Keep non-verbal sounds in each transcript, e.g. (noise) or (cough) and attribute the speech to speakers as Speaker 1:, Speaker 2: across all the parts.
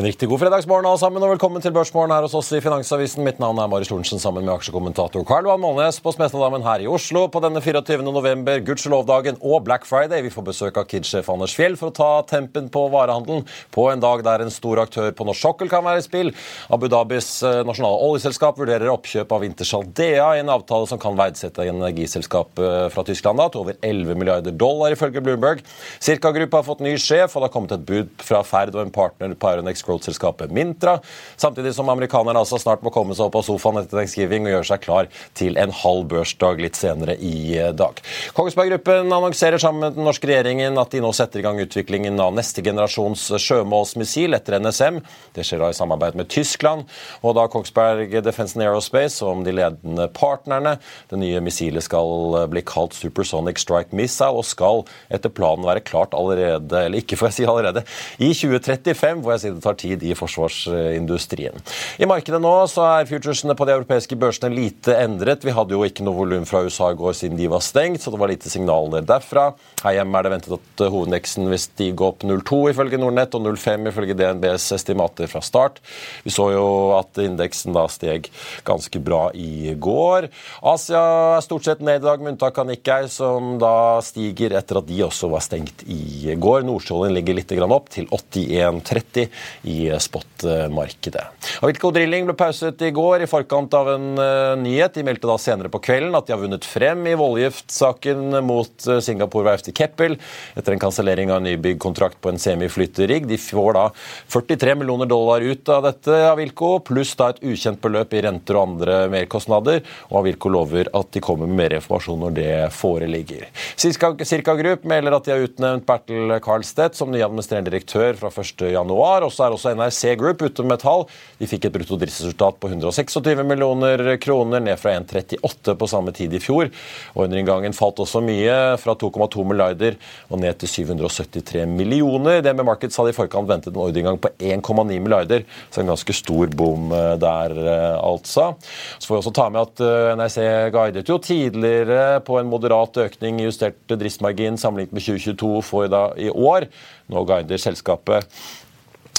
Speaker 1: En riktig god fredagsmorgen alle sammen, og velkommen til Børsmorgen her hos oss i Finansavisen. Mitt navn er Marius Lorentzen sammen med aksjekommentator Karl Johan Målnes på Smestadammen her i Oslo på denne 24. november, gudskjelovdagen og Black Friday. Vi får besøk av Kid-sjef Anders Fjell for å ta tempen på varehandelen på en dag der en stor aktør på norsk sokkel kan være i spill. Abu Dhabis eh, nasjonale oljeselskap vurderer oppkjøp av Wintershall Dea i en avtale som kan verdsette energiselskap eh, fra Tyskland da, til over 11 milliarder dollar, ifølge Bloomberg. Circa-gruppa har fått ny sjef, og det har kommet et bud fra Ferd og en partner på Ironex Growth-selskapet Mintra. Samtidig som amerikanerne altså snart må komme seg opp av sofaen etter thanksgiving og gjøre seg klar til en halv børsdag litt senere i eh, dag. Kongsberg Gruppen annonserer sammen med den norske regjeringen at de nå setter i gang utviklingen av neste generasjons sjømålsmissil etter NSM. Det skjer da i samarbeid med Tyskland. Og da Kongsberg Defence and Aerospace som de ledende partnerne. Det nye missilet skal bli kalt Supersonic Strike Missile og skal etter planen være klart allerede, eller ikke får jeg si allerede, i 2035, hvor jeg sier det tar tid i forsvarsindustrien. I markedet nå så er futuresene på de europeiske børsene lite endret. Vi hadde jo ikke noe volum fra USA i går siden de var stengt, så det var lite signaler derfra. Her hjemme er det ventet at hovedindeksen vil stige opp 0,2 ifølge Nordnett og 0,5 ifølge DNBs estimater fra start. Vi så jo at indeksen da steg ganske bra i går. Asia er stort sett ned i dag, med unntak av Nikkei, som da stiger etter at de også var stengt i går. Nordsjålen ligger litt opp til 81,30 i spot-markedet. Avilco Drilling ble pauset i går i forkant av en uh, nyhet. De meldte da senere på kvelden at de har vunnet frem i voldgiftsaken mot Singapore verft i Keppel etter en kansellering av en nybyggkontrakt på en semiflytterigg. De får da 43 millioner dollar ut av dette, Avilco, pluss da et ukjent beløp i renter og andre merkostnader. Og Avilco lover at de kommer med mer informasjon når det foreligger. Cirka Group melder at de har utnevnt Bertel Karlstedt som ny administrerende direktør fra 1.1. Og så er også NRC Group ute med tall. De fikk et brutto driftsresultat på 126 millioner kroner, ned fra 1,38 på samme tid i fjor. Ordreinngangen falt også mye, fra 2,2 milliarder og ned til 773 millioner. DNB Markets hadde i forkant ventet en ordreinngang på 1,9 milliarder, så en ganske stor bom eh, der, eh, altså. Så får vi også ta med at eh, NRC guidet jo tidligere på en moderat økning i justert driftsmargin sammenlignet med 2022 for da i år. Nå guider selskapet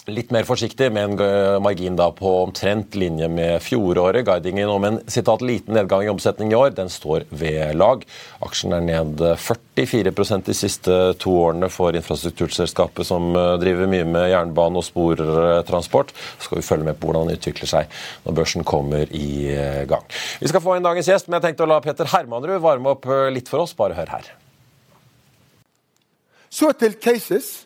Speaker 1: Litt mer forsiktig, med en margin da på omtrent linje med fjoråret. Guidingen om en sitat, liten nedgang i omsetning i år, den står ved lag. Aksjen er ned 44% de siste to årene for infrastrukturselskapet som eh, driver mye med jernbane og sportransport. Så skal vi følge med på hvordan den utvikler seg når børsen kommer i eh, gang. Vi skal få inn dagens gjest, men jeg tenkte å la Peter Hermanrud varme opp eh, litt for oss. Bare hør her.
Speaker 2: Så til cases.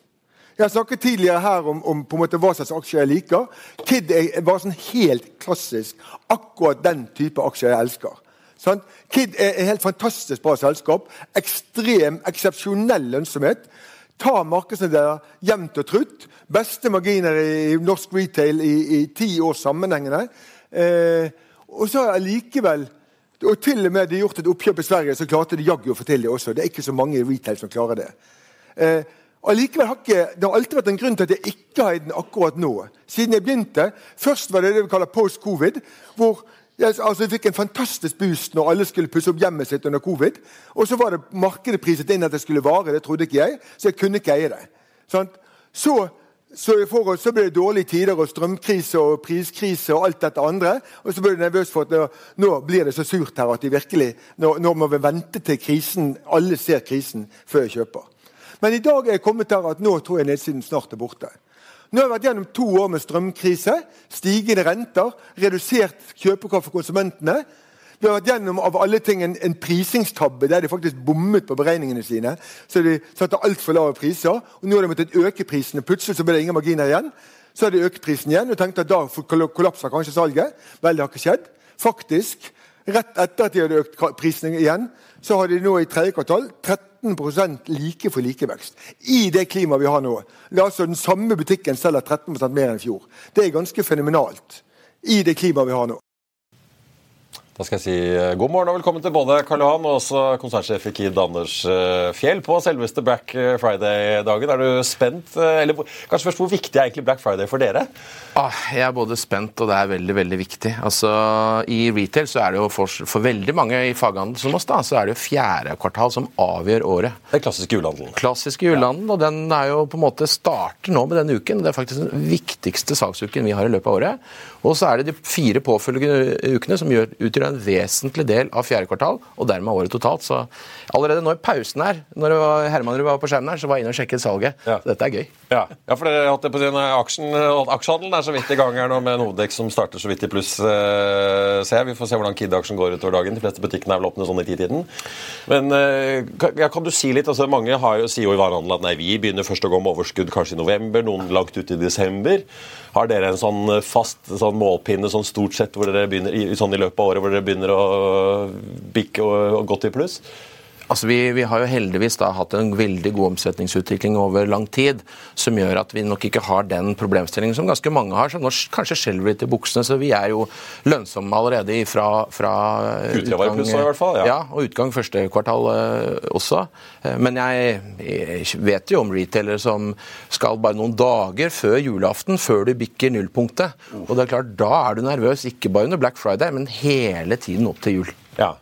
Speaker 2: Jeg har snakket tidligere her om, om på en måte hva slags aksjer jeg liker. Kid er bare sånn helt klassisk akkurat den type aksjer jeg elsker. Sånn? Kid er et helt fantastisk bra selskap. Ekstrem, eksepsjonell lønnsomhet. Ta markedsandeler jevnt og trutt. Beste marginer i norsk retail i, i ti år sammenhengende. Eh, og så allikevel og til og med de gjort et oppkjøp i Sverige, så klarte de jaggu å få til det også. Det er ikke så mange i retail som klarer det. Eh, Allikevel har ikke, Det har alltid vært en grunn til at jeg ikke har den akkurat nå. Siden jeg begynte. Først var det det vi kaller post-covid, hvor jeg, altså, jeg fikk en fantastisk boost når alle skulle pusse opp hjemmet sitt under covid. Og så var det markedet priset inn at det skulle vare. Det trodde ikke jeg, så jeg kunne ikke eie det. Sant? Så, så, for, så ble det dårlige tider og strømkrise og priskrise og alt dette andre. Og så ble jeg nervøs for at nå, nå blir det så surt her at de virkelig, nå, nå må vi vente til krisen, alle ser krisen før jeg kjøper. Men i dag er jeg kommet der at nå tror jeg nedsiden snart er borte. Nå har jeg vært gjennom to år med strømkrise, stigende renter, redusert kjøpekraft for konsumentene. Vi har vært gjennom av alle ting en, en prisingstabbe der de faktisk bommet på beregningene sine. Så de satte altfor lave priser. og Nå har de måttet øke prisene. Plutselig så ble det ingen marginer igjen. Så har de økt prisen igjen og tenkte at da kollapser kanskje salget. Vel, det har ikke skjedd. Faktisk, rett etter at de hadde økt prisene igjen, så har de nå i tredje kvartal 13 like for likevekst. I det klimaet vi har nå. La altså Den samme butikken selger 13% mer enn i fjor. Det er ganske fenomenalt i det klimaet vi har nå.
Speaker 1: Da skal jeg si eh, god morgen og velkommen til både Karl Johan og også konsernsjef i Kid Anders eh, Fjell på selveste Black Friday-dagen. Er du spent? Eh, eller kanskje først, hvor viktig er egentlig Black Friday for dere?
Speaker 3: Ah, jeg er både spent og det er veldig veldig viktig. Altså, I retail så er det jo for, for veldig mange i faghandel som oss da, så er det jo fjerde kvartal som avgjør året.
Speaker 1: Den klassiske julehandelen.
Speaker 3: Klassiske julehandelen, ja. og den er jo på en måte starter nå med denne uken. Det er faktisk den viktigste salgsuken vi har i løpet av året. Og så er det de fire påfølgende ukene som gjør, utgjør en vesentlig del av fjerde kvartal, og dermed året totalt. Så allerede nå i pausen her, når Hermanrud Herman var på skjermen her, så var jeg inne og sjekket salget. Ja. Så dette er gøy.
Speaker 1: Ja, ja for dere hatt det på siden aksjen, aksjehandelen er så vidt i gang her nå med Nodex som starter så vidt i pluss. Eh, ser. Vi får se hvordan Kid-aksjen går utover dagen. De fleste butikkene er vel åpne sånn i titiden. Men eh, kan, ja, kan, du si litt? altså Mange har jo, sier jo i varehandelen at nei, vi begynner først å gå med overskudd kanskje i november, noen langt ut i desember. Har dere en sånn fast sånn målpinne sånn stort sett hvor dere begynner, sånn i løpet av året hvor dere begynner å bikke og, og gått i pluss?
Speaker 3: Altså vi, vi, har jo heldigvis da hatt en veldig god omsetningsutvikling over lang tid, som gjør at vi nok ikke har den problemstillingen som ganske mange har, som nå kanskje skjelver litt i buksene. Så vi er jo lønnsomme allerede fra, fra
Speaker 1: utgang, i hvert fall, ja.
Speaker 3: ja. og utgang første kvartal uh, også. Uh, men jeg, jeg, vet jo om retailere som skal bare noen dager før julaften, før du bikker nullpunktet. Og det er klart, da er du nervøs, ikke bare under Black Friday, men hele tiden opp til jul.
Speaker 1: Ja,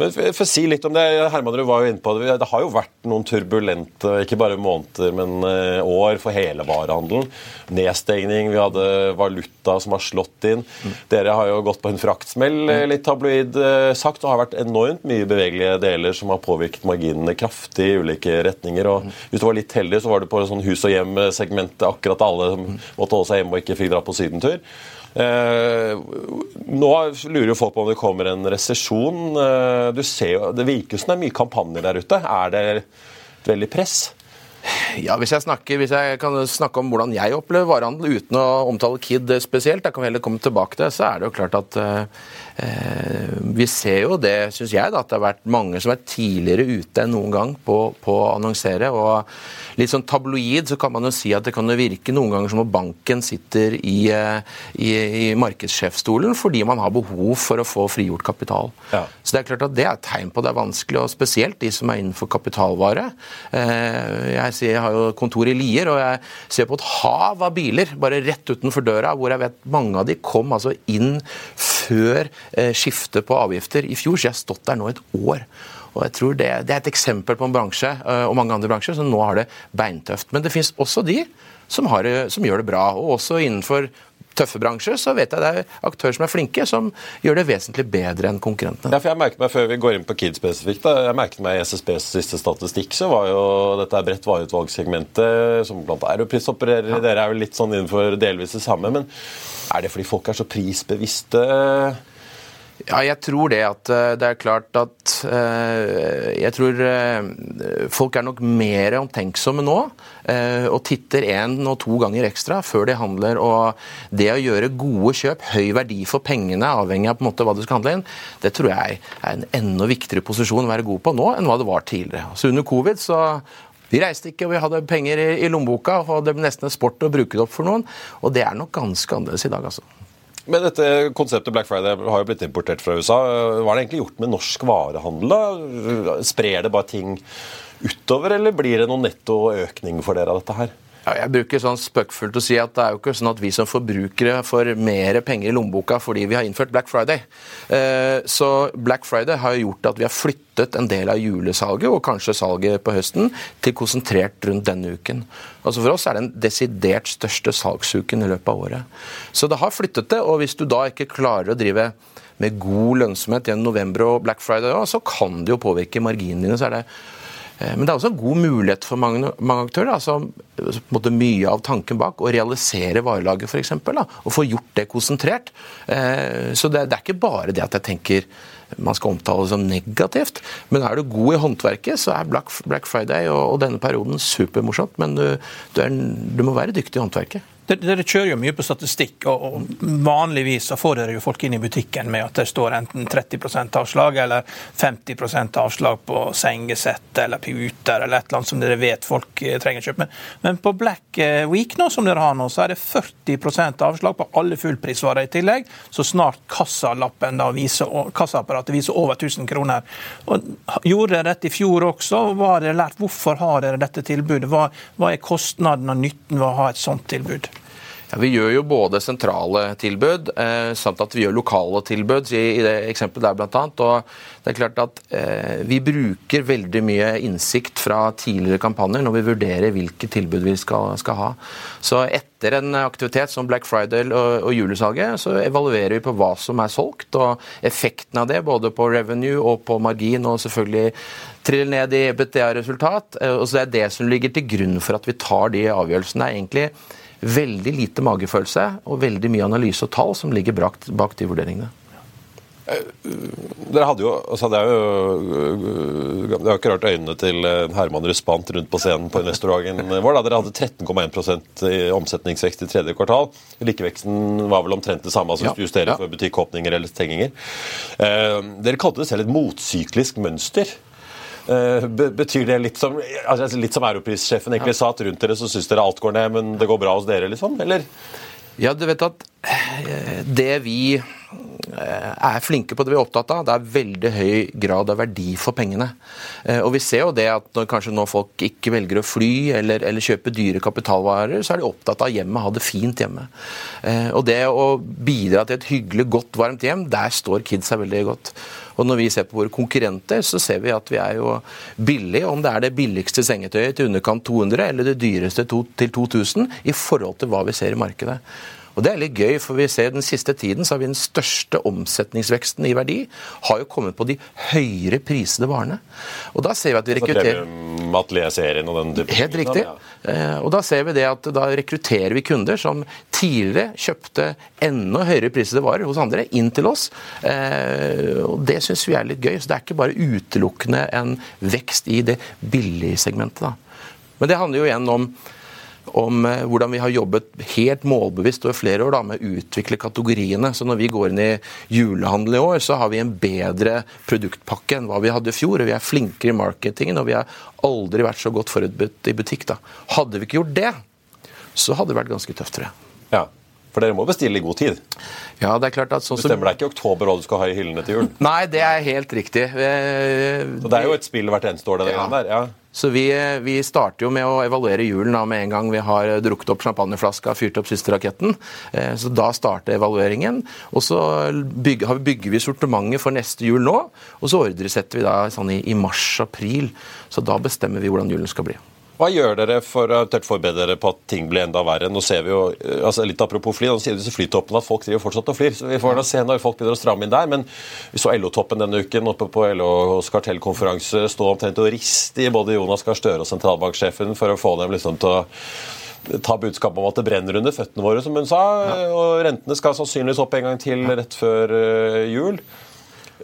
Speaker 1: men for å si litt om det, Herman, du var jo inne på det. Det har jo vært noen turbulente ikke bare måneder, men eh, år for hele varehandelen. Nedstengning, vi hadde valuta som har slått inn. Mm. Dere har jo gått på en fraktsmell, eh, mm. litt tabloid eh, sagt. og har vært enormt mye bevegelige deler som har påvirket marginene kraftig i ulike retninger. og mm. Hvis du var litt heldig, så var du på sånn hus og hjem-segmentet akkurat alle som måtte holde seg hjemme og ikke fikk dra på sydentur. Eh, nå lurer jo folk på om det kommer en resesjon. Eh, det virker som det er mye kampanjer der ute. Er det et veldig press?
Speaker 3: Ja, hvis jeg, snakker, hvis jeg, kan snakke om hvordan jeg opplever varehandel uten å omtale Kid spesielt, da kan vi heller komme tilbake til det, så er det jo klart at eh, vi ser jo det, syns jeg, da, at det har vært mange som er tidligere ute enn noen gang på, på å annonsere. og litt sånn tabloid så kan man jo si at det kan jo virke noen ganger som om banken sitter i, eh, i, i markedssjefstolen fordi man har behov for å få frigjort kapital. Ja. Så det er klart at det er et tegn på at det er vanskelig, og spesielt de som er innenfor kapitalvare. Eh, jeg har jo kontor i Lier, og jeg ser på et hav av biler bare rett utenfor døra, hvor jeg vet mange av de kom altså inn før eh, skiftet på avgifter i fjor, så jeg har stått der nå et år. Og jeg tror det, det, er et eksempel på en bransje øh, og mange andre bransjer som nå har det beintøft. Men det finnes også de som, har, som gjør det bra. Og også innenfor tøffe bransjer, så vet jeg det er aktører som er flinke, som gjør det vesentlig bedre enn konkurrentene.
Speaker 1: Ja, for jeg merket meg Før vi går inn på Kid spesifikt, da, jeg merket meg i SSBs siste statistikk, så var jo dette bredt vareutvalgssegmentet, som blant Europris opererer i, ja. dere er jo litt sånn innenfor delvis det samme. Men er det fordi folk er så prisbevisste?
Speaker 3: Ja, jeg tror det at eh, det er klart at eh, Jeg tror eh, folk er nok mer omtenksomme nå og titter én og to ganger ekstra før de handler. Og det å gjøre gode kjøp, høy verdi for pengene, avhengig av på en måte hva du skal handle inn, det tror jeg er en enda viktigere posisjon å være god på nå enn hva det var tidligere. Så under covid så vi reiste ikke, og vi hadde penger i, lommeboka, og det ble nesten en sport å bruke det opp for noen. Og det er nok ganske annerledes i dag, altså.
Speaker 1: Men dette konseptet Black Friday har jo blitt importert fra USA. Hva er det egentlig gjort med norsk varehandel? da? Sprer det bare ting utover, eller blir det noen netto økning for dere av dette her?
Speaker 3: Ja, jeg bruker sånn spøkfullt å si at det er jo ikke sånn at vi som forbrukere får mer penger i lommeboka fordi vi har innført Black Friday. Eh, så Black Friday har gjort at vi har flyttet en del av julesalget, og kanskje salget på høsten, til konsentrert rundt denne uken. Altså For oss er det den desidert største salgsuken i løpet av året. Så det har flyttet det, og hvis du da ikke klarer å drive med god lønnsomhet gjennom november og Black Friday, så kan det jo påvirke marginene dine. så er det Eh, men det er også en god mulighet for mange, mange aktører. altså på en måte Mye av tanken bak å realisere varelaget, f.eks. Og få gjort det konsentrert. Eh, så det, er ikke bare det at jeg tenker man skal omtale det som negativt. Men er du god i håndverket, så er Black, Friday og, denne perioden supermorsomt. Men du, du, er, du må være dyktig i håndverket.
Speaker 4: Dere kjører jo mye på statistikk, og vanligvis så får dere jo folk inn i butikken med at det står enten 30% avslag eller 50% avslag på sengesett eller puter eller et eller annet som dere vet folk eh, trenger å kjøpe. Men på Black eh, Week nå, som dere har nå, så er det 40% avslag på alle fullprisvarer i tillegg. Så snart kassalappen da viser, kassaapparatet viser over 1000 kroner. Og gjorde dere dette i fjor også? Hva har dere lært? Hvorfor har dere dette tilbudet? Hva, hva er kostnaden og nytten ved å ha et sånt tilbud?
Speaker 3: Ja, vi gjør jo både sentrale tilbud eh, samt at vi gjør lokale tilbud, i, i det eksempelet der annet. Og det er klart at eh, Vi bruker veldig mye innsikt fra tidligere kampanjer når vi vurderer hvilke tilbud vi skal, skal ha. Så etter en aktivitet som Black Friday og, og julesalget, så evaluerer vi på hva som er solgt, og effekten av det, både på revenue og på margin, og selvfølgelig triller ned i BTA-resultat. Eh, og så er det som ligger til grunn for at vi tar de avgjørelsene. egentlig veldig lite magefølelse og veldig mye analyse og tall som ligger bak, bak de vurderingene.
Speaker 1: Eh, dere hadde jo, altså det er jo Det har ikke rart øynene til eh, Herman Ruspant rundt på scenen på investordagen vår. da Dere hadde 13,1% i omsetningsvekst i tredje kvartal. Likeveksten var vel omtrent det samme, altså ja, justerer ja. for butikkåpninger eller stenginger. Eh, dere kalte det selv et motsyklisk mønster. Eh, betyr det litt som altså litt som europrissjefen egentlig sa, at rundt dere så syns dere alt går ned, men det går bra hos dere, liksom? Eller?
Speaker 3: Ja, du vet at eh, det vi eh, er flinke på det vi er opptatt av, det er veldig høy grad av verdi for pengene. Og vi ser jo det at når kanskje nå folk ikke velger å fly eller, eller kjøpe dyre kapitalvarer, så er de opptatt av hjemmet, ha det fint hjemme. Og det å bidra til et hyggelig, godt, varmt hjem, der står kidsa veldig godt. Og når vi ser på våre konkurrenter, så ser vi at vi er jo billige, om det er det billigste sengetøyet til underkant 200 eller det dyreste til 2000, i forhold til hva vi ser i markedet. Og Det er litt gøy, for vi ser den siste tiden så har vi den største omsetningsveksten i verdi har jo kommet på de høyere prisede varene. Og da ser vi at vi rekrutterer
Speaker 1: Atelier-serien og den
Speaker 3: typen. Helt riktig. Eh, og da ser vi det at da rekrutterer vi kunder som tidligere kjøpte enda høyere prisede varer hos andre, inn til oss. Eh, og Det syns vi er litt gøy. Så det er ikke bare utelukkende en vekst i det billigsegmentet. da. Men det handler jo igjen om om eh, hvordan vi har jobbet helt målbevisst over flere år da, med å utvikle kategoriene. Så når vi går inn i julehandel i år, så har vi en bedre produktpakke enn hva vi hadde i fjor. og Vi er flinkere i marketingen, og vi har aldri vært så godt forberedt i butikk. da. Hadde vi ikke gjort det, så hadde det vært ganske tøft, tror jeg.
Speaker 1: Ja. For dere må bestille i god tid?
Speaker 3: Ja, det er klart at sånn
Speaker 1: som... Bestemmer deg ikke i oktober hva du skal ha i hyllene til jul?
Speaker 3: Nei, det er helt riktig. Vi...
Speaker 1: Så det er jo et spill hvert eneste år, det ja. der? Ja.
Speaker 3: Så vi, vi, starter jo med å evaluere julen da, med en gang vi har drukket opp champagneflaska fyrt opp siste raketten. Eh, så da starter evalueringen. Og så bygger, bygger vi sortimentet for neste jul nå. Og så ordresetter vi da sånn i, i mars-april. Så da bestemmer vi hvordan julen skal bli.
Speaker 1: Hva gjør dere for å forberede dere på at ting blir enda verre? Nå ser vi jo, eh, altså Litt apropos fly, nå sier disse flytoppene at folk driver fortsatt og flyr. så Vi får da se når folk begynner å stramme inn der. Men vi så LO-toppen denne uken oppe på LOs kartellkonferanse stå omtrent og riste i både Jonas Gahr Støre og sentralbanksjefen for å få dem liksom til å ta budskapet om at det brenner under føttene våre, som hun sa. Og rentene skal sannsynligvis opp en gang til rett før eh, jul.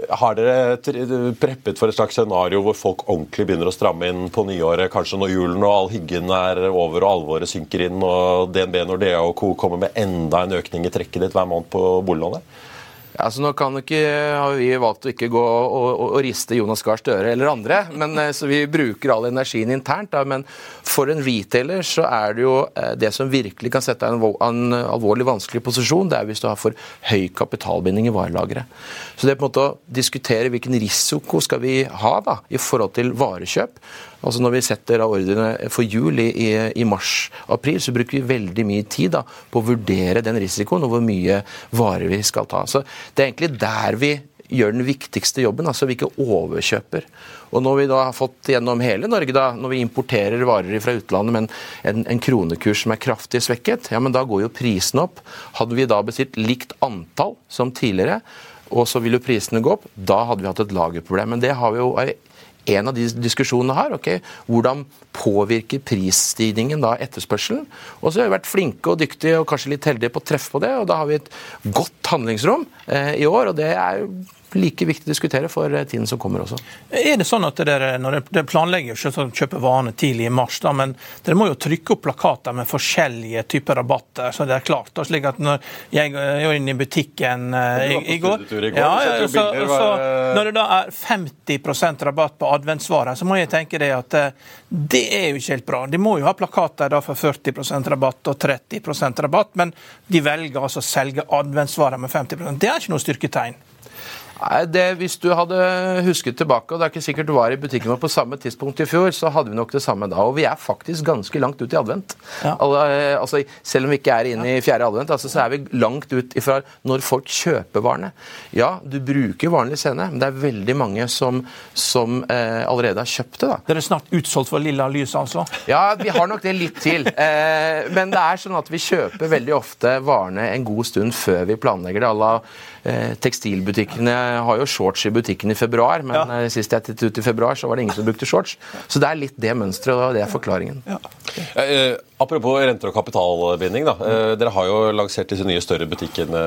Speaker 1: Har dere preppet for et slags scenario hvor folk ordentlig begynner å stramme inn på nyåret, kanskje når julen og all hyggen er over og alvoret synker inn, og DNB Nordea og co. kommer med enda en økning i trekket ditt hver måned på boliglånet?
Speaker 3: Altså, nå kan ikke, har vi valgt å ikke gå og, og, og riste Jonas Gahr Støre eller andre, men, eh, så vi bruker all energien internt. Da, men for en retailer så er det jo eh, det som virkelig kan sette deg i en, en, alvorlig vanskelig posisjon, det er hvis du har for høy kapitalbinding i varelageret. Så det er på en måte å diskutere hvilken risiko skal vi ha da, i forhold til varekjøp. Altså Når vi setter ordrene for jul i, i, mars-april, så bruker vi veldig mye tid da, på å vurdere den risikoen og hvor mye varer vi skal ta. Så Det er egentlig der vi gjør den viktigste jobben, altså vi ikke overkjøper. Og når vi da har fått gjennom hele Norge, da, når vi importerer varer fra utlandet med en, en, kronekurs som er kraftig svekket, ja, men da går jo prisene opp. Hadde vi da bestilt likt antall som tidligere, og så vil jo prisene gå opp, da hadde vi hatt et lagerproblem. Men det har vi jo en av de diskusjonene her. Okay, hvordan påvirker prisstigningen da etterspørselen? Og så har vi vært flinke og dyktige og kanskje litt heldige på å treffe på det, og da har vi et godt handlingsrom eh, i år. og det er like viktig å diskutere for eh, tiden som kommer også.
Speaker 4: Er det sånn at dere, når dere planlegger å kjøpe varene tidlig i mars, da, men dere må jo trykke opp plakater med forskjellige typer rabatter, så det er klart. Da, slik at når jeg går inn i butikken uh, i, i, går, ja, ja, så, så, Når det da er 50% rabatt på adventsvarer, så må jeg tenke det at det er jo ikke helt bra. De må jo ha plakater da for 40% rabatt og 30% rabatt, men de velger altså å selge adventsvarer med 50% Det er ikke noe styrketegn.
Speaker 3: Nei, det, Hvis du hadde husket tilbake, og det er ikke sikkert du var i butikken vår på samme tidspunkt i fjor, så hadde vi nok det samme da. Og vi er faktisk ganske langt ut i advent. Ja. Altså, selv om vi ikke er inne i fjerde advent, altså, så er vi langt ut ifra når folk kjøper varene. Ja, du bruker vanlig scene, men det er veldig mange som, som eh, allerede har kjøpt det. da.
Speaker 4: Dere er snart utsolgt for Lilla Lys, altså?
Speaker 3: Ja, vi har nok det litt til. (laughs) Eh, men det er sånn at vi kjøper veldig ofte varene en god stund før vi planlegger det. Alla Eh, tekstilbutikkene har jo shorts i butikken i februar, men ja. Eh, sist jeg tittet ut i februar, så var det ingen som brukte shorts. Så det er litt det mønsteret, og det er forklaringen. Ja.
Speaker 1: Eh, apropos renter og kapitalbinding. da. Eh, dere har jo lansert disse nye større butikkene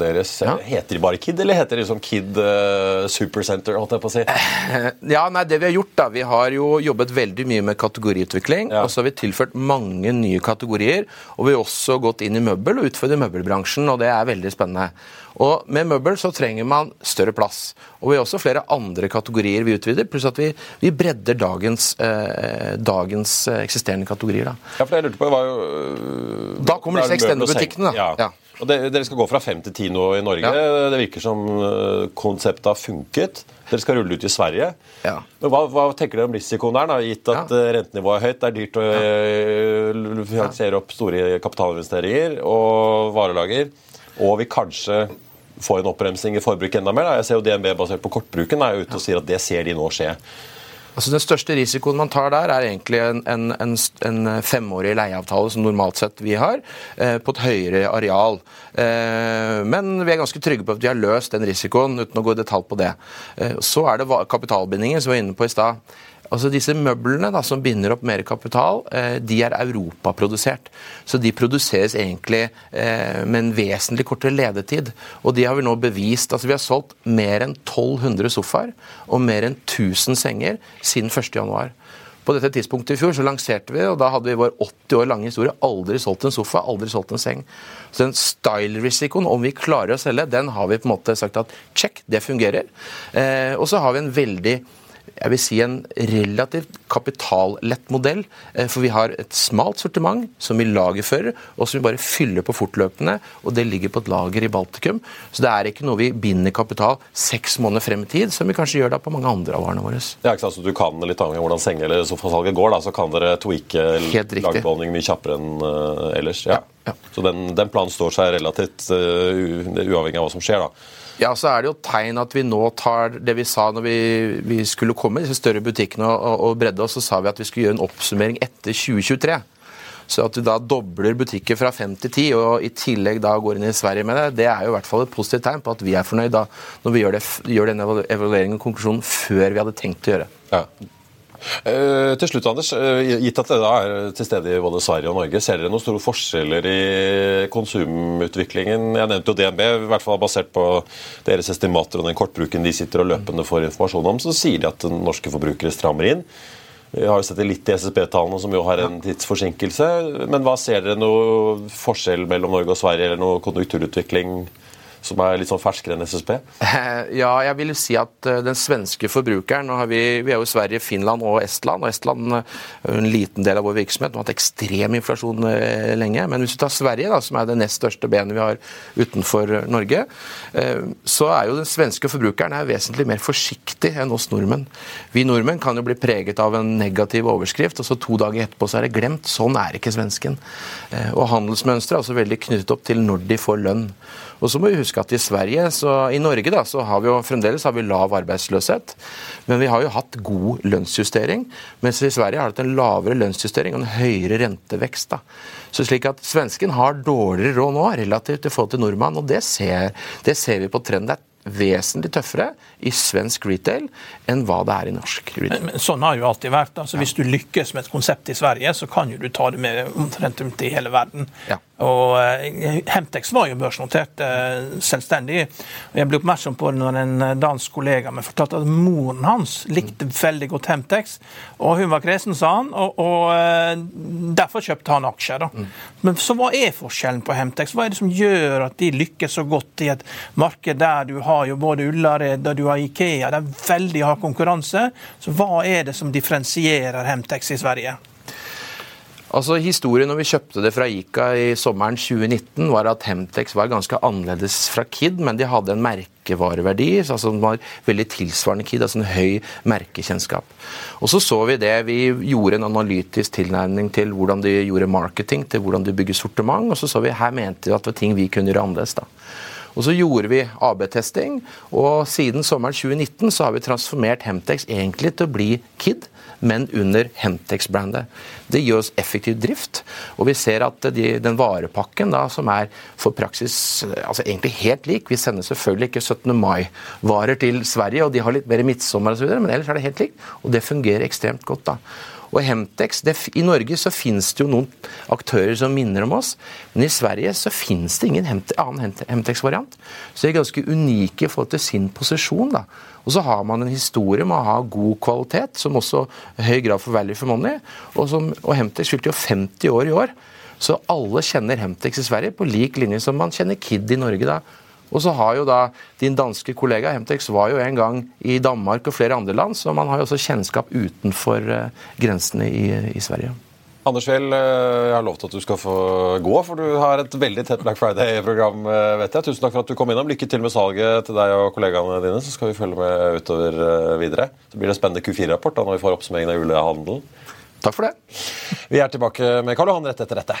Speaker 1: deres. Ja. Heter de bare Kid, eller heter de liksom Kid uh, Supercenter? holdt jeg på å si?
Speaker 3: Ja, nei, det Vi har gjort da, vi har jo jobbet veldig mye med kategoriutvikling. Ja. og så har vi tilført mange nye kategorier. Og vi har også gått inn i møbel og utfordret møbelbransjen, og det er veldig spennende. Og Med møbel så trenger man større plass. Og Vi har også flere andre kategorier vi utvider, pluss at vi, vi bredder dagens, eh, dagens, eh, eksisterende kategorier. Da.
Speaker 1: Ja, for jeg lurte på, det var jo... Øh,
Speaker 3: da kommer disse extended-butikkene,
Speaker 1: Ja. ja. Og det, Dere skal gå fra fem til ti nå i Norge. Ja. Det virker som uh, konseptet har funket. Dere skal rulle ut i Sverige. Ja. Hva, hva, tenker dere om risikoen der, da, gitt at ja. rentenivået er høyt? Det er dyrt å ja. finansiere opp store kapitalinvesteringer og varelager. Og vi kanskje får en oppbremsing i forbruket enda mer. Jeg ser jo DNB basert på kortbruken er ute og sier at det ser de nå skje.
Speaker 3: Altså Den største risikoen man tar der, er egentlig en, en, en, en femårig leieavtale, som normalt sett vi har, eh, på et høyere areal. Eh, men vi er ganske trygge på at vi har løst den risikoen, uten å gå i detalj på det. Eh, så er det kapitalbindingen, som vi var inne på i stad. Altså Disse møblene da, som binder opp mer kapital, eh, de er europaprodusert. Så de produseres egentlig eh, med en vesentlig kortere ledetid. Og de har vi nå bevist. altså Vi har solgt mer enn 1200 sofaer og mer enn 1000 senger siden 1.1. På dette tidspunktet i fjor så lanserte vi, og da hadde vi vår 80 år lange historie aldri solgt en sofa, aldri solgt en seng. Så den style-risikoen, om vi klarer å selge, den har vi på en måte sagt at check, det fungerer. Eh, og så har vi en veldig jeg vil si en relativt kapitallett modell. Eh, for vi har et smalt sortiment som vi lagerfører, og som vi bare fyller på fortløpende. Og det ligger på et lager i Baltikum. Så det er ikke noe vi binder kapital seks måneder frem i tid, som vi kanskje gjør da på mange andre av varene våre.
Speaker 1: Ja, ikke sant, så Du kan litt avhengig av hvordan senge- eller sofasalget går, da, så kan dere tweake lagbeholdning mye kjappere enn uh, ellers. Ja. Ja, ja. Så den, den, planen står seg relativt uh, uavhengig av hva som skjer. da.
Speaker 3: Ja, så er det jo tegn at vi nå tar det vi sa når vi, vi skulle komme, i disse større butikkene og, og bredde oss, så sa vi at vi skulle gjøre en oppsummering etter 2023. Så at du da dobler butikker fra fem til ti, og i tillegg da går inn i Sverige med det, det er jo i hvert fall et positivt tegn på at vi er fornøyd da, når vi gjør, det, gjør denne evalueringen og konklusjonen før vi hadde tenkt å gjøre. Ja.
Speaker 1: Uh, til slutt, Anders. Uh, gitt at dere er til stede i både Sverige og Norge, ser dere noen store forskjeller i konsumutviklingen? Jeg nevnte jo DNB, i hvert fall basert på deres estimater og den kortbruken de sitter og løpende får informasjon om, så sier de at norske forbrukere strammer inn. Vi har jo sett det litt i SSB-tallene, som jo har en tidsforsinkelse. Men hva ser dere noe forskjell mellom Norge og Sverige, eller noe konjunkturutvikling som er litt sånn ferskere enn SSB? (laughs)
Speaker 3: Ja, jeg vil si at eh, den svenske forbrukeren vi, vi er jo i Sverige, Finland og Estland. og Estland er en liten del av vår virksomhet. Vi har hatt ekstrem inflasjon eh, lenge. Men hvis vi tar Sverige, da, som er det nest største benet vi har utenfor Norge, eh, så er jo den svenske forbrukeren er vesentlig mer forsiktig enn oss nordmenn. Vi nordmenn kan jo bli preget av en negativ overskrift, og så to dager etterpå så er det glemt. Sånn er ikke svensken. Og handelsmønsteret er også veldig knyttet opp til når de får lønn. Og så må vi huske at i Sverige, så i Norge da, så har vi jo fremdeles har vi lav arbeidsløshet. Men vi har jo hatt god lønnsjustering. Mens i Sverige har det hatt en lavere lønnsjustering og en høyere rentevekst. da. Så slik at svensken har dårligere råd nå relativt i forhold til nordmann, og det ser, det ser vi på trenden. Det er vesentlig tøffere i svensk retail enn hva det er i norsk retail.
Speaker 4: Men, men sånn har det jo alltid vært. Altså, Hvis du lykkes med et konsept i Sverige, så kan jo du ta det med omtrent rundt i hele verden.
Speaker 3: Ja.
Speaker 4: Og uh, Hemtex var jo børsnotert uh, selvstendig. og Jeg ble oppmerksom på det når en eh, dansk kollega meg fortalte at moren hans likte mm. veldig godt Hemtex. Og hun var kresen, sa han, og, og uh, derfor kjøpte han aksjer. da. Mm. Men så hva er forskjellen på Hemtex? Hva er det som gjør at de lykkes så godt i et marked der du har jo både Ullared og du har Ikea, det er veldig hard konkurranse. Så hva er det som differensierer Hemtex i Sverige?
Speaker 3: Altså Historien når vi kjøpte det fra Ica i sommeren 2019, var at Hemtex var ganske annerledes fra Kid, men de hadde en merkevareverdi. altså Den var veldig tilsvarende Kid, altså en høy merkekjennskap. Og Så så vi det. Vi gjorde en analytisk tilnærming til hvordan de gjorde marketing, til hvordan de bygger sortiment, og så så vi her mente vi at det var ting vi kunne gjøre annerledes. da. Og Så gjorde vi AB-testing, og siden sommeren 2019 så har vi transformert Hemtex egentlig til å bli Kid men under Hemtex-brandet. Det gir oss effektiv drift, og vi ser at de, den varepakken da, som er for praksis altså egentlig helt lik Vi sender selvfølgelig ikke 17. mai-varer til Sverige, og de har litt mer midtsommer osv., men ellers er det helt likt, og det fungerer ekstremt godt. da. Og Hemtex, det, I Norge så finnes det jo noen aktører som minner om oss, men i Sverige så finnes det ingen Hemte, annen Hemtex-variant. Så de er ganske unike i forhold til sin posisjon. da. Og så har man en historie med å ha god kvalitet, som også høy grad for value for money. Og, som, og Hemtex fylte jo 50 år i år. Så alle kjenner Hemtex i Sverige på lik linje som man kjenner Kid i Norge. da. Og så har jo da din danske kollega Hemtex var jo en gang i Danmark og flere andre land, så man har jo også kjennskap utenfor uh, grensene i, i, Sverige.
Speaker 1: Anders Fjell, eh, jeg har lovt at du skal få gå, for du har et veldig tett Black Friday-program. Eh, vet jeg. Tusen takk for at du kom innom. Lykke til med salget til deg og kollegaene dine, så skal vi følge med utover videre. Så blir det en spennende Q4-rapport da når vi får oppsummeringen av julehandelen.
Speaker 3: Takk for det.
Speaker 1: Vi er tilbake med Karl Johan rett etter dette.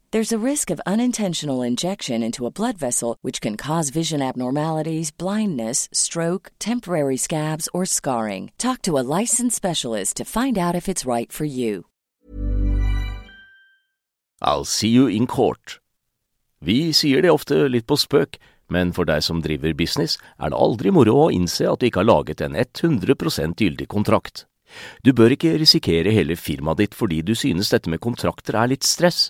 Speaker 5: There's a risk of unintentional injection into a blood vessel, which can cause vision abnormalities, blindness, stroke, temporary scabs, or scarring. Talk to a licensed specialist to find out if it's right for you.
Speaker 6: I'll see you in court. Vi sier det ofte litt på spøk, men for deg som driver business, er det aldri moro å innse at du ikke har laget en 100 gyldig kontrakt. Du bør ikke risikere hele firmaet ditt fordi du synes dette med kontrakter er litt stress.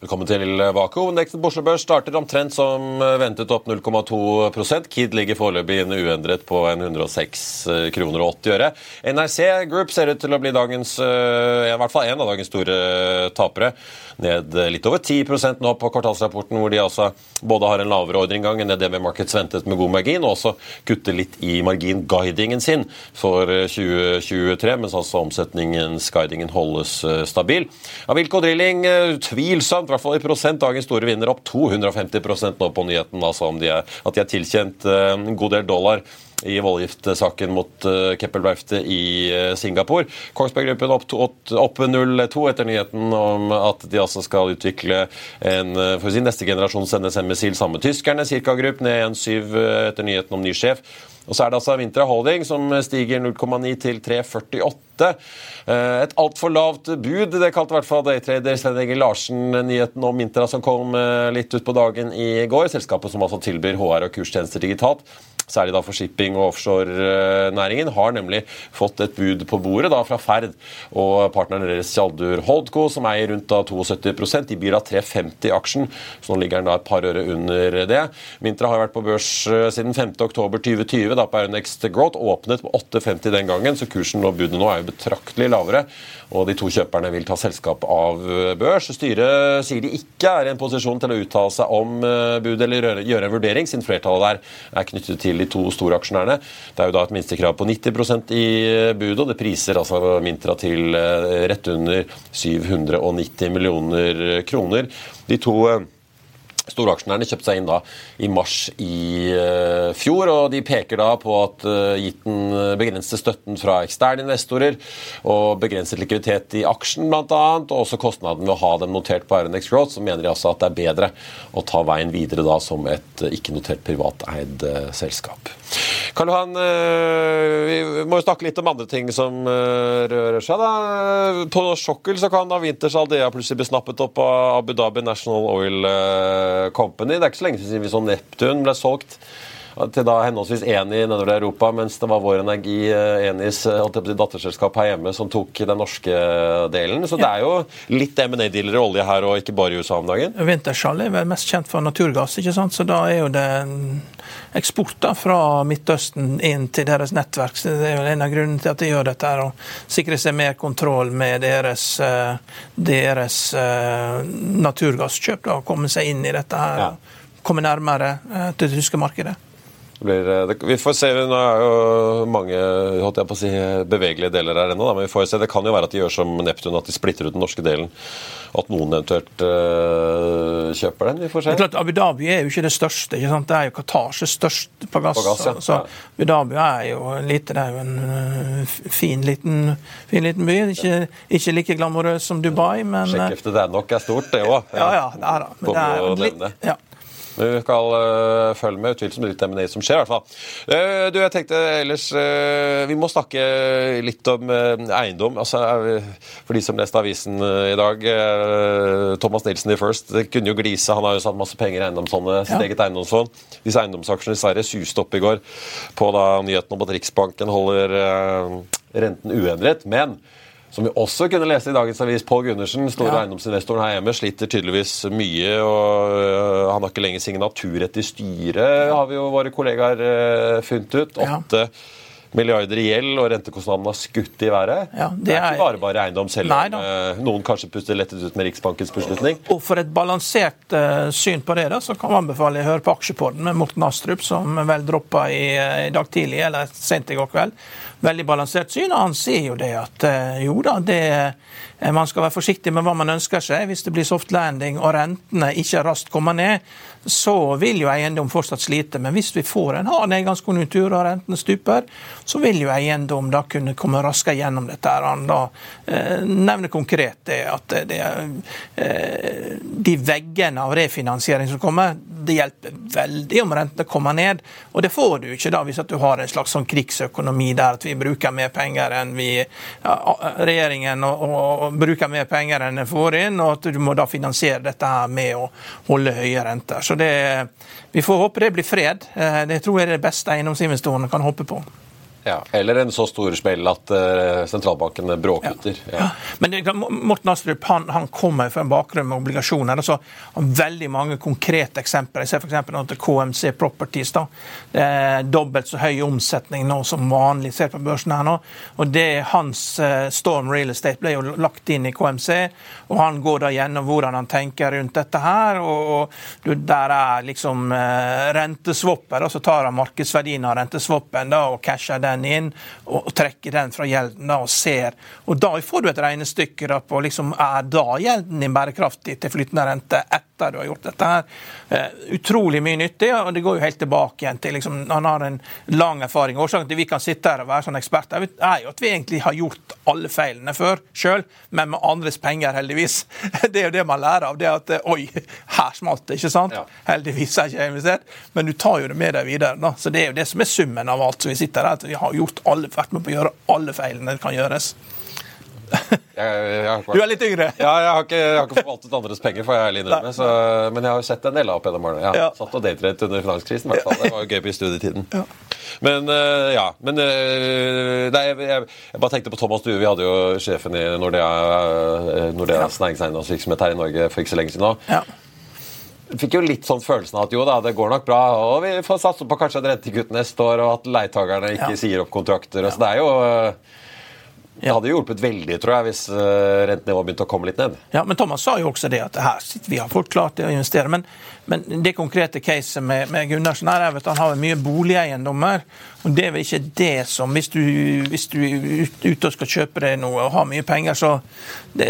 Speaker 1: Velkommen til Hovedindeksen på Oslo Børs starter omtrent som ventet opp 0,2% Kid ligger foreløpig inne uendret på en 106 kroner og 80 øre. NRC Group ser ut til å bli dagens, i hvert fall en av dagens store tapere. Ned litt over 10% nå på kvartalsrapporten, hvor de altså både har en lavere ordreinngang enn det DB Markets ventet med god margin, og også kutter litt i margin-guidingen sin for 2023, mens altså omsetningens guidingen holdes stabil. Avilco Drilling tvilsomt i hvert fall i prosent, dagens store vinner opp 250% nå på nyheten. altså om de er, At de er tilkjent en god del dollar i voldgiftsaken mot Keppelverftet Keppel-verftet i uh, Singapore. Kongsberg Gruppen opp, opp 0,2 etter nyheten om at de altså skal utvikle en for å si, neste generasjons NSM-missil sammen med tyskerne. Cirka Grupp ned 1,7 etter nyheten om ny sjef. Og så er det altså Vintra Holding som stiger 0,9 til 3,48. Et altfor lavt bud, det kalte i hvert fall daytrader Svein Egil Larsen nyheten om Mintra som kom litt ut på dagen i går. Selskapet som altså tilbyr HR og kurstjenester digitalt særlig da for shipping- og offshorenæringen, har nemlig fått et bud på bordet da fra Ferd og partneren deres Tjaldur Holdco, som eier rundt da 72 De byr av 350 aksjen, så nå ligger den da et par øre under det. Mintra har vært på børs siden 5.10.2020 da på Euronext Growth, åpnet på 8,50 den gangen, så kursen og budet nå er jo betraktelig lavere. Og de to kjøperne vil ta selskap av børs. Styret sier de ikke er i en posisjon til å uttale seg om budet eller gjøre en vurdering, siden flertallet der er knyttet til de to store aksjonærene. Det er jo da et minstekrav på 90% i budet, og det priser altså Mintra til rett under 790 millioner kroner. De to Storaksjonærene kjøpte seg inn da i mars i uh, fjor, og de peker da på at uh, gitt den begrensede støtten fra eksterne investorer og begrenset likviditet i aksjen bl.a., og også kostnaden ved å ha dem notert på RNX Growth, så mener de altså at det er bedre å ta veien videre da som et ikke-notert privateid selskap. Karl Johan, vi må jo snakke litt om andre ting som rører seg. da. På sokkel så kan da Winters Aldea plutselig bli snappet opp av Abu Dhabi National Oil Company. Det er ikke så lenge siden vi så Neptun ble solgt til da henholdsvis Eni nedover i Europa, mens det var Vår Energi, Enis datterselskap her hjemme, som tok den norske delen. Så det er jo litt M&A-dealer i olje her, og ikke bare i USA om dagen.
Speaker 4: Wintershall er vel mest kjent for naturgass, ikke sant? så da er jo det eksporter fra Midtøsten inn til deres nettverk. Så det er jo en av grunnene til at de gjør dette, her, å sikre seg mer kontroll med deres, deres naturgasskjøp. da, Komme seg inn i dette her, ja. komme nærmere til det tyske markedet.
Speaker 1: Blir, det, vi får se, Nå er jo mange holdt jeg på å si, bevegelige deler her ennå, men vi får se. Det kan jo være at de gjør som Neptun, at de splitter ut den norske delen. At noen eventuelt øh, kjøper den. Vi får se.
Speaker 4: Det er klart, Abu Dhabi er jo ikke det største. ikke sant? Det er jo Qatars størst på gass.
Speaker 1: På gass ja.
Speaker 4: Så Abu Dhabi er jo lite, det er jo en uh, fin, liten, fin liten by. Ikke, ikke like glamorøs som Dubai, men
Speaker 1: Sjekkheftet det er nok er stort, det òg.
Speaker 4: Ja, ja, det er da. Men det er litt, ja.
Speaker 1: Vi skal uh, følge med. Utvilsomt litt M&A som skjer, i hvert fall. Uh, du, jeg tenkte ellers uh, Vi må snakke litt om eiendom. Altså, for de som leste avisen i dag Thomas Nilsen i First det kunne jo glise. Han har jo satt masse penger i eiendomsfondet, sitt ja. eget eiendomsfond. Disse eiendomsaksjene i Sverige suste opp i går på da, nyheten om at Riksbanken holder renten uendret. Men som vi også kunne lese i dagens avis, Pål Gundersen, store ja. eiendomsinvestoren her hjemme, sliter tydeligvis mye. og uh, Han har ikke lenger signaturrett i styret, har vi jo våre kollegaer uh, funnet ut. Åtte ja. Milliarder i gjeld, og rentekostnadene har skutt i været.
Speaker 4: Ja,
Speaker 1: det,
Speaker 4: det
Speaker 1: er ikke bare bare eiendom, selv om eh, noen kanskje puster lettet ut med Riksbankens beslutning.
Speaker 4: Og for et balansert uh, syn på det, da, så kan man anbefale å høre på Aksjepodden med Morten Astrup, som vel droppa i, eh, i dag tidlig, eller sent i går kveld. Veldig balansert syn, og han sier jo det at uh, jo da, det, man skal være forsiktig med hva man ønsker seg. Hvis det blir soft landing og rentene ikke raskt kommer ned, så vil jo eiendom fortsatt slite. Men hvis vi får en hard nedgangskonjunktur og renten stuper, så vil jo eiendom da kunne komme raskere gjennom dette. Han da eh, nevner konkret det at det eh, de veggene av refinansiering som kommer, det hjelper veldig om rentene kommer ned. Og det får du ikke da hvis du har en slags sånn krigsøkonomi der at vi bruker mer penger enn vi ja, regjeringen og, og, og bruker mer penger enn den får inn, og at du må da finansiere dette her med å holde høye renter. Så det, vi får håpe det blir fred. Eh, Det tror jeg er det beste eiendomsinvestorene kan håpe på.
Speaker 1: Ja. Eller en så stor smell at eh, sentralbankene bråkutter. Ja.
Speaker 4: Men det, Morten Astrup han, han kommer fra en bakgrunn med obligasjoner. Altså, han har veldig mange konkrete eksempler. Jeg ser f.eks. KMC Properties. da. Det er dobbelt så høy omsetning nå som vanlig ser på børsen her nå. Og det Hans eh, Storm Real Estate ble jo lagt inn i KMC, og han går da gjennom hvordan han tenker rundt dette her. og, og du, Der er liksom eh, renteswapper, og så tar han markedsverdien av renteswappen og casher den inn og, og trekker den fra gjelden og ser. Og da får du et regnestykke da, på liksom, er da gjelden din bærekraftig til flytende rente etter du har gjort dette her. Eh, utrolig mye nyttig, og det går jo helt tilbake igjen til liksom, Han har en lang erfaring. Årsaken til vi kan sitte her og være sånn eksperter, er jo at vi egentlig har gjort alle feilene før sjøl, men med andres penger, heldigvis. (laughs) Det er jo det man lærer av. det at eh, Oi, her smalt det, ikke sant?
Speaker 1: Ja.
Speaker 4: Heldigvis er ikke jeg investert, men du tar jo det med deg videre. da. Så Det er jo det som er summen av alt. Så vi sitter her, at vi har gjort alle, vært med på å gjøre alle feilene det kan gjøres.
Speaker 1: Jeg, jeg, ikke
Speaker 4: Du er litt yngre.
Speaker 1: Ja, jeg har, ikke, jeg har ikke forvaltet andres penger, får jeg ærlig innrømme. Så, men jeg har jo sett en del av opp gjennom årene. Jeg har
Speaker 4: Ja.
Speaker 1: satt og daytradet under finanskrisen, i hvert fall. Det var jo gøy på studietiden. Men eh, ja. Men eh, nei, jeg, jeg, jeg bare tenkte på Thomas Due. Vi hadde jo sjefen i Nordea, eh, Nordeas næringseiendomsvirksomhet her i Norge for ikke så lenge siden nå. Fikk jo litt sånn følelsen av at jo da, det går nok bra, og vi får satse på kanskje et rentekutt neste år, og at leietakerne ikke
Speaker 4: Ja.
Speaker 1: sier opp kontrakter. Ja. Så det er jo eh, Det hadde jo hjulpet veldig, tror jeg, hvis eh, rentenivået begynte å komme litt ned.
Speaker 4: Ja, men Thomas sa jo også det at her sitter vi har folk klart til å investere. Men, men det konkrete caset med, med Gundersen her er at han har mye boligeiendommer. og Det er vel ikke det som Hvis du, hvis du er ute og skal kjøpe deg noe og har mye penger, så det,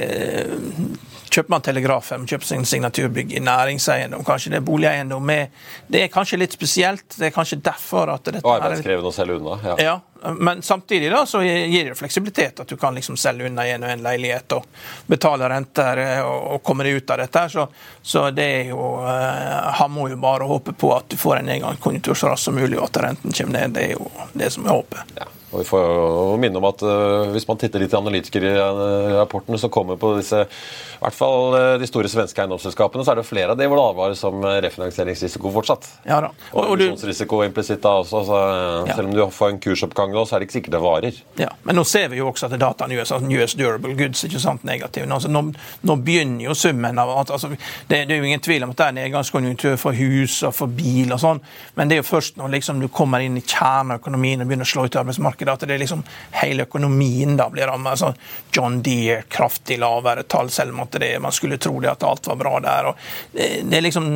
Speaker 4: Kjøper man Telegrafen, kjøper sin signaturbygg i næringseiendom, kanskje det er boligeiendom med Det er kanskje litt spesielt. Det er kanskje derfor at dette
Speaker 1: Og arbeidskrevende å selge unna. Ja.
Speaker 4: ja, men samtidig da, så gir det fleksibilitet at du kan liksom selge unna en og en leilighet og betale renter eh, og, og komme deg ut av dette. Så, så det er jo eh, Han må jo bare håpe på at du får en nedgangskonjunktur så raskt som mulig, og at renten kommer ned. Det er jo det som er håpet.
Speaker 1: Ja. Og vi får jo minne om at uh, Hvis man titter litt i analytikerrapportene som kommer på disse, i hvert fall de store svenske eiendomsselskapene, så er det flere av de hvor det advares som eh, refinansieringsrisiko fortsatt.
Speaker 4: Ja da.
Speaker 1: Og,
Speaker 4: Og, og du,
Speaker 1: implisitt da også. Så,
Speaker 4: Ja.
Speaker 1: Selv om du får en kursoppgang nå, så er det ikke sikkert det varer.
Speaker 4: Ja, Men nå ser vi jo også at dataen US, altså US Durable Goods ikke sant, negativ. Altså, nå, nå begynner jo summen av at altså, det, det er jo ingen tvil om at det er nedgangskonjunktur for hus og for bil og sånn, men det er jo først når liksom, du kommer inn i kjernen av økonomien og begynner å slå ut arbeidsmarkedet, at det er liksom hele økonomien da blir rammet. Altså, John Deere, kraftig lavere tall, selv om det, man skulle tro det at alt var bra der. og det, det er liksom,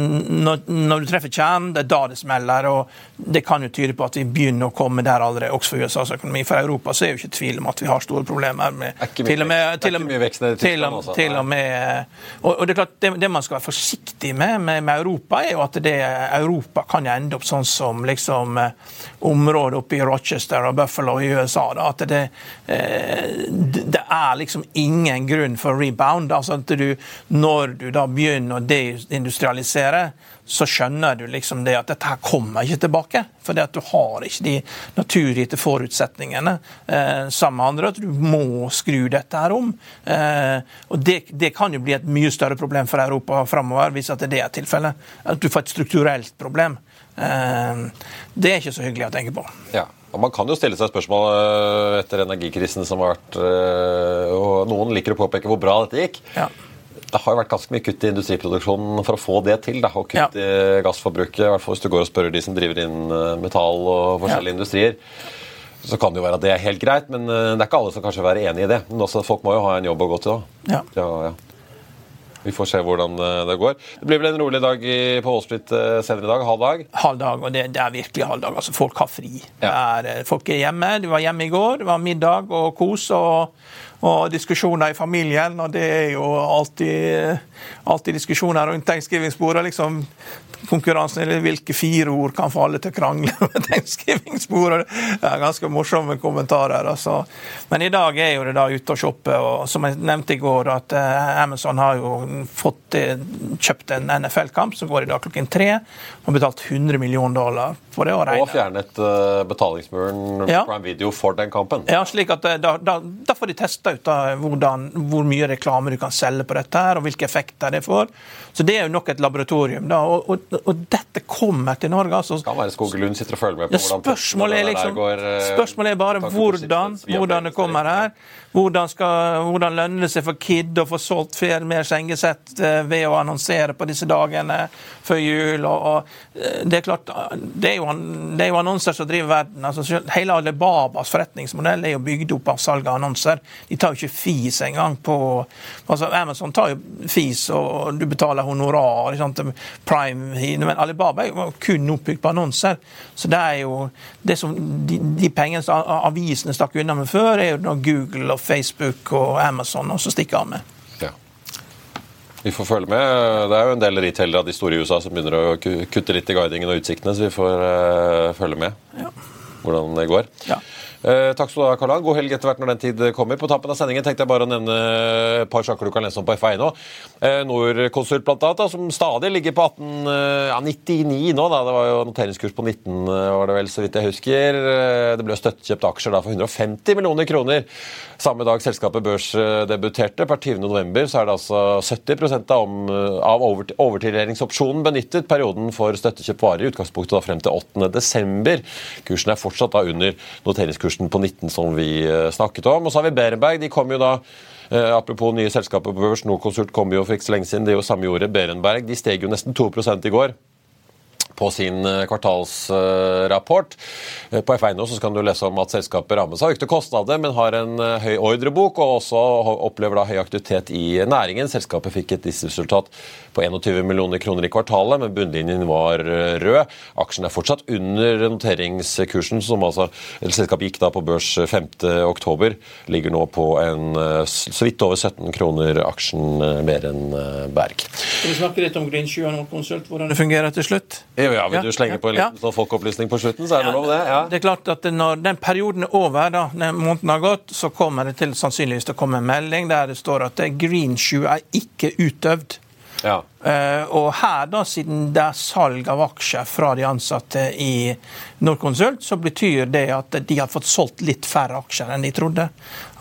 Speaker 4: når, når du treffer kjernen, det er da det smeller. og Det kan jo tyde på at vi begynner å komme der allerede, også for USAs økonomi. For Europa så er jo ikke tvil om at vi har store problemer med til og med,
Speaker 1: det
Speaker 4: til og med- til og- til og med og, og det er klart, det, det man skal være forsiktig med, med med Europa, er jo at det Europa kan ende opp sånn som liksom eh, området oppe i Rochester og Buffalo i USA. Da, at eh, det det er liksom ingen grunn for rebound. altså at du, Når du da begynner å deindustrialisere, så skjønner du liksom det at dette her kommer ikke tilbake. For at du har ikke de naturgitte forutsetningene eh, sammen med andre. At du må skru dette her om. Eh, og det, det kan jo bli et mye større problem for Europa framover, hvis at det er tilfellet. At du får et strukturelt problem. Eh, det er ikke så hyggelig å tenke på.
Speaker 1: Ja. Og Man kan jo stille seg spørsmål øh, etter energikrisen som har vært øh, Og noen liker å påpeke hvor bra dette gikk.
Speaker 4: Ja.
Speaker 1: Det har jo vært ganske mye kutt i industriproduksjonen for å få det til. Da, og kutt
Speaker 4: Ja.
Speaker 1: i gassforbruket, i hvert fall hvis du går og spør de som driver inn øh, metall og forskjellige industrier. Så kan det jo være at det er helt greit, men eh, det er ikke alle som kanskje vil være enig i det. Men også, folk må jo ha en jobb å gå til, da.
Speaker 4: Ja.
Speaker 1: Ja, ja. Vi får se hvordan eh, det går. Det blir vel en rolig dag på Wall Street eh, senere i dag? Halv dag?
Speaker 4: halv dag, og det, det er virkelig halv dag. Altså, folk har fri. Det
Speaker 1: Ja.
Speaker 4: Er, eh, folk er hjemme. De var hjemme i går. Det var middag og kos og, og diskusjoner i familien. Og det er jo alltid, alltid diskusjoner rundt thanksgiving-bordet. Liksom, konkurransen eller hvilke fire ord kan få alle til å krangle (laughs) med thanksgiving-bordet. Det er ganske morsomme kommentarer. Altså. Men i dag er jo det da ute og shoppe, og som jeg nevnte i går, at eh, Amazon har jo fått eh, kjøpt en NFL-kamp som går i dag klokken tre, og betalt 100 millioner dollar for det. å regne.
Speaker 1: Og fjernet eh, betalingsmuren
Speaker 4: Ja.
Speaker 1: Prime Video for den kampen.
Speaker 4: Ja, slik at da, da, da får de testa ut da, hvordan, hvor mye reklame du kan selge på dette, her, og hvilke effekter det får. Så det er jo nok et laboratorium. da, Og, og, og dette kommer til Norge. altså.
Speaker 1: Skal være Skogelund sitter og følger med på
Speaker 4: Ja, spørsmålet er, liksom,
Speaker 1: går, eh,
Speaker 4: spørsmålet er bare hvordan, hvordan det kommer her. Hvordan, skal, hvordan lønner det seg for Kid å få solgt flere mer sengesett eh, ved å annonsere på disse dagene før jul? Og, og eh, det er klart, det er, jo, det er jo annonser som driver verden. altså Hele Alibabas forretningsmodell er jo bygd opp av salg av annonser. De tar jo ikke fis engang på altså Amazon tar jo fis, og du betaler honorar. Prime, men Alibaba er jo kun oppbygd på annonser. Så det er jo det som de, de pengene som avisene stakk unna med før, er jo når Google og Facebook og Amazon også stikker av med.
Speaker 1: Ja. Vi får følge med. Det er jo en del retailere av de store i USA som begynner å kutte litt i guidingen og utsiktene, så vi får eh, følge med hvordan det går.
Speaker 4: Ja.
Speaker 1: Eh, takk skal du ha, Karl-Han. God helg etter hvert når den tid kommer. På tappen av sendingen tenkte jeg bare å nevne et par saker du kan lese om på FA1 nå. Eh, Norconsult da, som stadig ligger på 18, eh, ja, 99 nå. Da. Det var jo noteringskurs på 19, eh, var det vel, så vidt jeg husker. Det ble støttekjøpt aksjer da for 150 millioner kroner. Samme dag selskapet børsdebuterte, per 20. november, så er det altså 70 av, om, av over, overtilgjeringsopsjonen benyttet. Perioden for støttekjøpt varer i utgangspunktet da frem til 8. desember. Kursen er fortsatt da under noteringskursen på 19 som vi eh, snakket om. Og så har vi Berenberg. De kom jo da eh, Apropos nye selskaper på børs, Norconsult kom jo for ikke så lenge siden. Det er jo samme gjorde Berenberg. De steg jo nesten 2 i går på sin eh, kvartalsrapport. Eh, På F1 nå så kan du lese om at selskapet rammes av økte kostnader, men har en eh, høy ordrebok og også opplever da høy aktivitet i næringen. Selskapet fikk et resultat på 21 millioner kroner i kvartalet, men bunnlinjen var rød. Aksjen er fortsatt under noteringskursen, som altså Selskapet gikk da på børs 5. oktober. Ligger nå på en så vidt over 17 kroner aksjen mer enn Berg.
Speaker 4: Skal vi snakke litt om Green 7 og Norconsult, hvordan det fungerer til slutt?
Speaker 1: Ja, ja, vil du slenge på en liten sånn folkeopplysning på slutten, så er det lov det? Ja.
Speaker 4: Det er klart at Når den perioden er over, da, når måneden har gått, så kommer det til sannsynligvis til å komme en melding der det står at green shoe er ikke utøvd.
Speaker 1: Ja.
Speaker 4: Eh, og her, da, siden det er salg av aksjer fra de ansatte i Norconsult, så betyr det at de har fått solgt litt færre aksjer enn de trodde.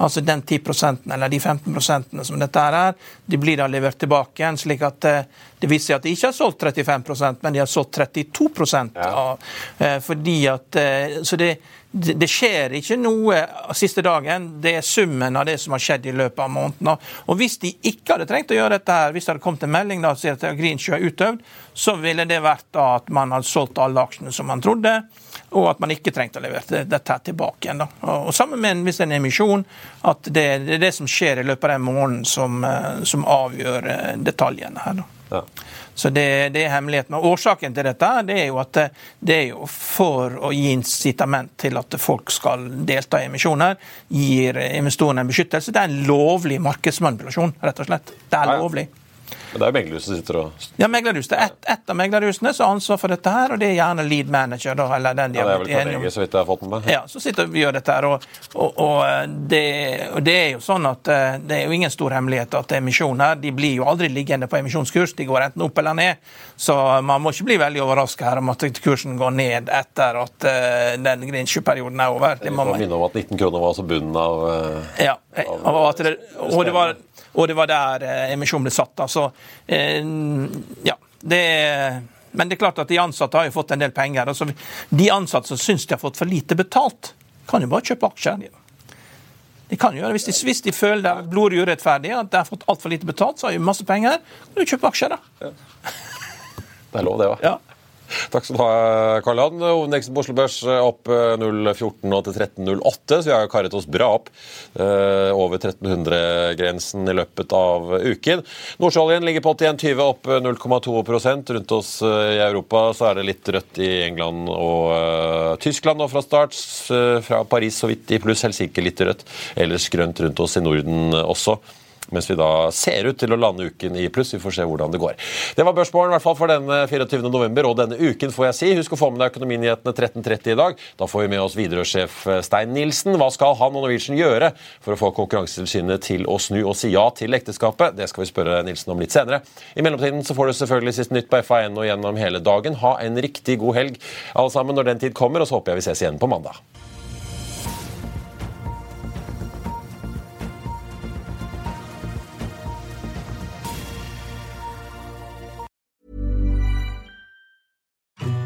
Speaker 4: Altså den 10% eller de 15% som dette her er, de blir da levert tilbake igjen. slik at eh, det viser seg at de ikke har solgt 35% men de har solgt 32 av, eh, fordi at, Så det, det skjer ikke noe siste dagen. Det er summen av det som har skjedd i løpet av måneden. Og hvis de ikke hadde trengt å gjøre dette, her, hvis det hadde kommet en melding da, sier at Greenshoe har utøvd, så ville det vært at man hadde solgt alle aksjene som man trodde, og at man ikke trengte å levere dette tilbake igjen. Og, og sammen med hvis det er en emisjon, at det, det er det som skjer i løpet av den måneden som, eh, som avgjør eh, detaljene her.
Speaker 1: Ja.
Speaker 4: Så det, det er hemmeligheten. Og Årsaken til dette det er jo at det, det er jo for å gi incitament til at folk skal delta i emisjoner. Gir investorene en beskyttelse. Det er en lovlig markedsmanipulasjon, rett og slett. Det er lovlig.
Speaker 1: Men det er meglerhuset som sitter og
Speaker 4: Ja, meglerhus. Det er ett et av meglerhusene som har ansvar for dette her, og det er gjerne lead manager, da, eller den de
Speaker 1: ja,
Speaker 4: har blitt enige om.
Speaker 1: Så vidt jeg har fått med meg.
Speaker 4: Ja, så sitter vi og gjør dette her, og, og, og, det, og det er jo sånn at eh, det er jo ingen stor hemmelighet at emisjoner de blir jo aldri liggende på emisjonskurs, de går enten opp eller ned. Så man må ikke bli veldig overraska her om at kursen går ned etter at eh, den Grinch-perioden er over. Det må man
Speaker 1: minne om at 19 kroner var altså bunnen av eh,
Speaker 4: ja, av, av det, og, det var, og det var der eh, emisjonen ble satt. Altså, ja, det Men det er klart at de ansatte har jo fått en del penger. Altså, de ansatte som syns de har fått for lite betalt, kan jo bare kjøpe aksjer. De kan gjøre, Hvis de, hvis de føler det er blodig urettferdig, at de har fått altfor lite betalt, så har de masse penger, kan du kjøpe aksjer, da.
Speaker 1: Det er lov, det òg.
Speaker 4: Ja.
Speaker 1: Takk skal du ha, Karl Johan. Hovedindeksen på Oslo Børs opp 0,14 og til 13,08, så vi har karet oss bra opp eh, over 1300-grensen i løpet av uken. Nordsjøoljen ligger på 81,20, opp 0,2% Rundt oss i Europa så er det litt rødt i England og Tyskland nå fra start. Fra Paris så vidt i pluss, Helsinki litt rødt. Ellers grønt rundt oss i Norden også mens vi da ser ut til å lande uken i pluss. Vi får se hvordan det går. Det var børsmålen i hvert fall for denne 24. november og denne uken, får jeg si. Husk å få med deg Økonominyhetene 13.30 i dag. Da får vi med oss Widerøe-sjef Stein Nilsen. Hva skal han og Norwegian gjøre for å få Konkurransetilsynet til å snu og si ja til ekteskapet? Det skal vi spørre Nilsen om litt senere. I mellomtiden så får du selvfølgelig siste nytt på FA1 og gjennom hele dagen. Ha en riktig god helg alle sammen når den tid kommer, og så håper jeg vi ses igjen på mandag.